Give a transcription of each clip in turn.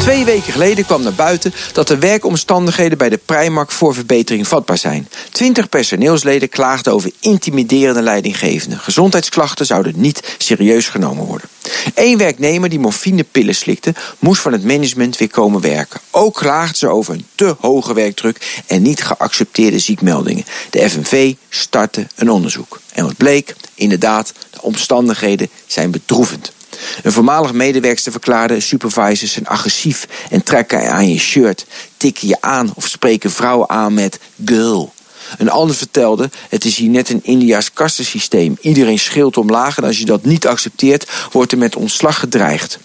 Twee weken geleden kwam naar buiten dat de werkomstandigheden bij de Primark voor verbetering vatbaar zijn. Twintig personeelsleden klaagden over intimiderende leidinggevenden. Gezondheidsklachten zouden niet serieus genomen worden. Eén werknemer die morfinepillen slikte, moest van het management weer komen werken. Ook klaagden ze over een te hoge werkdruk en niet geaccepteerde ziekmeldingen. De FNV startte een onderzoek. En wat bleek? Inderdaad, de omstandigheden zijn bedroevend. Een voormalig medewerkster verklaarde: supervisors zijn agressief en trekken aan je shirt, tikken je aan of spreken vrouwen aan met girl. Een ander vertelde: Het is hier net een Indiaas kastensysteem. Iedereen schreeuwt omlaag en als je dat niet accepteert, wordt er met ontslag gedreigd.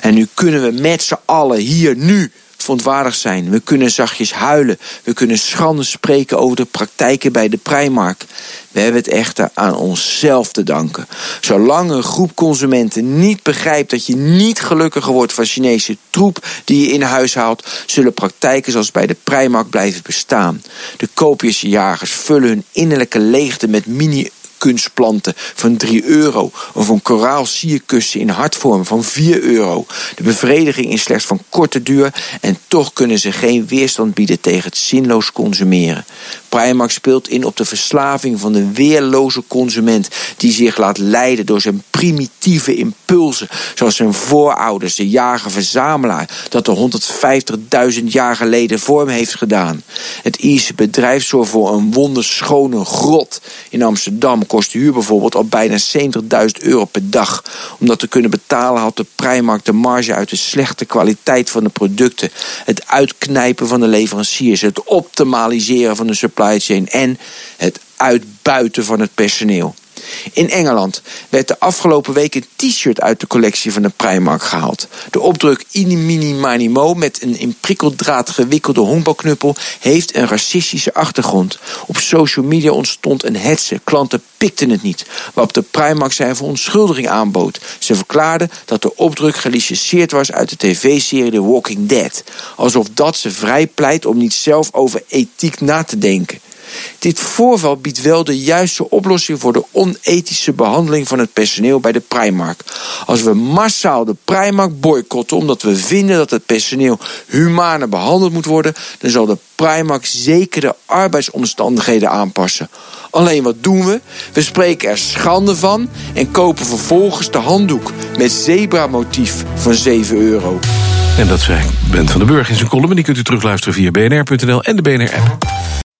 En nu kunnen we met z'n allen hier nu verontwaardigd zijn. We kunnen zachtjes huilen. We kunnen schande spreken over de praktijken bij de Primark. We hebben het echter aan onszelf te danken. Zolang een groep consumenten niet begrijpt dat je niet gelukkiger wordt van Chinese troep die je in huis haalt, zullen praktijken zoals bij de Primark blijven bestaan. De koopjesjagers vullen hun innerlijke leegte met mini kunstplanten van 3 euro. Of een koraal sierkussen in hartvorm van 4 euro. De bevrediging is slechts van korte duur en toch kunnen ze geen weerstand bieden tegen het zinloos consumeren. Primark speelt in op de verslaving van de weerloze consument die zich laat leiden door zijn primitieve impulsen, zoals zijn voorouders, de jager-verzamelaar, dat er 150.000 jaar geleden vorm heeft gedaan. Het Ierse bedrijf zorgt voor een wonderschone grot. In Amsterdam kost de huur bijvoorbeeld al bijna 70.000 euro per dag. Om dat te kunnen betalen had de Primark de marge uit de slechte kwaliteit van de producten, het uitknijpen van de leveranciers, het optimaliseren van de supply en het uitbuiten van het personeel. In Engeland werd de afgelopen week een t-shirt uit de collectie van de Primark gehaald. De opdruk Ini Mini Mani Mo met een in prikkeldraad gewikkelde honkbalknuppel heeft een racistische achtergrond. Op social media ontstond een hetze. Klanten pikten het niet, waarop de Primark zijn verontschuldiging aanbood. Ze verklaarden dat de opdruk gelicenseerd was uit de tv-serie The Walking Dead. Alsof dat ze vrij pleit om niet zelf over ethiek na te denken. Dit voorval biedt wel de juiste oplossing voor de onethische behandeling van het personeel bij de Primark. Als we massaal de Primark boycotten omdat we vinden dat het personeel humaner behandeld moet worden, dan zal de Primark zeker de arbeidsomstandigheden aanpassen. Alleen wat doen we? We spreken er schande van en kopen vervolgens de handdoek met zebramotief van 7 euro. En dat zei Ben van den Burg in zijn column. En die kunt u terugluisteren via bnr.nl en de BNR-app.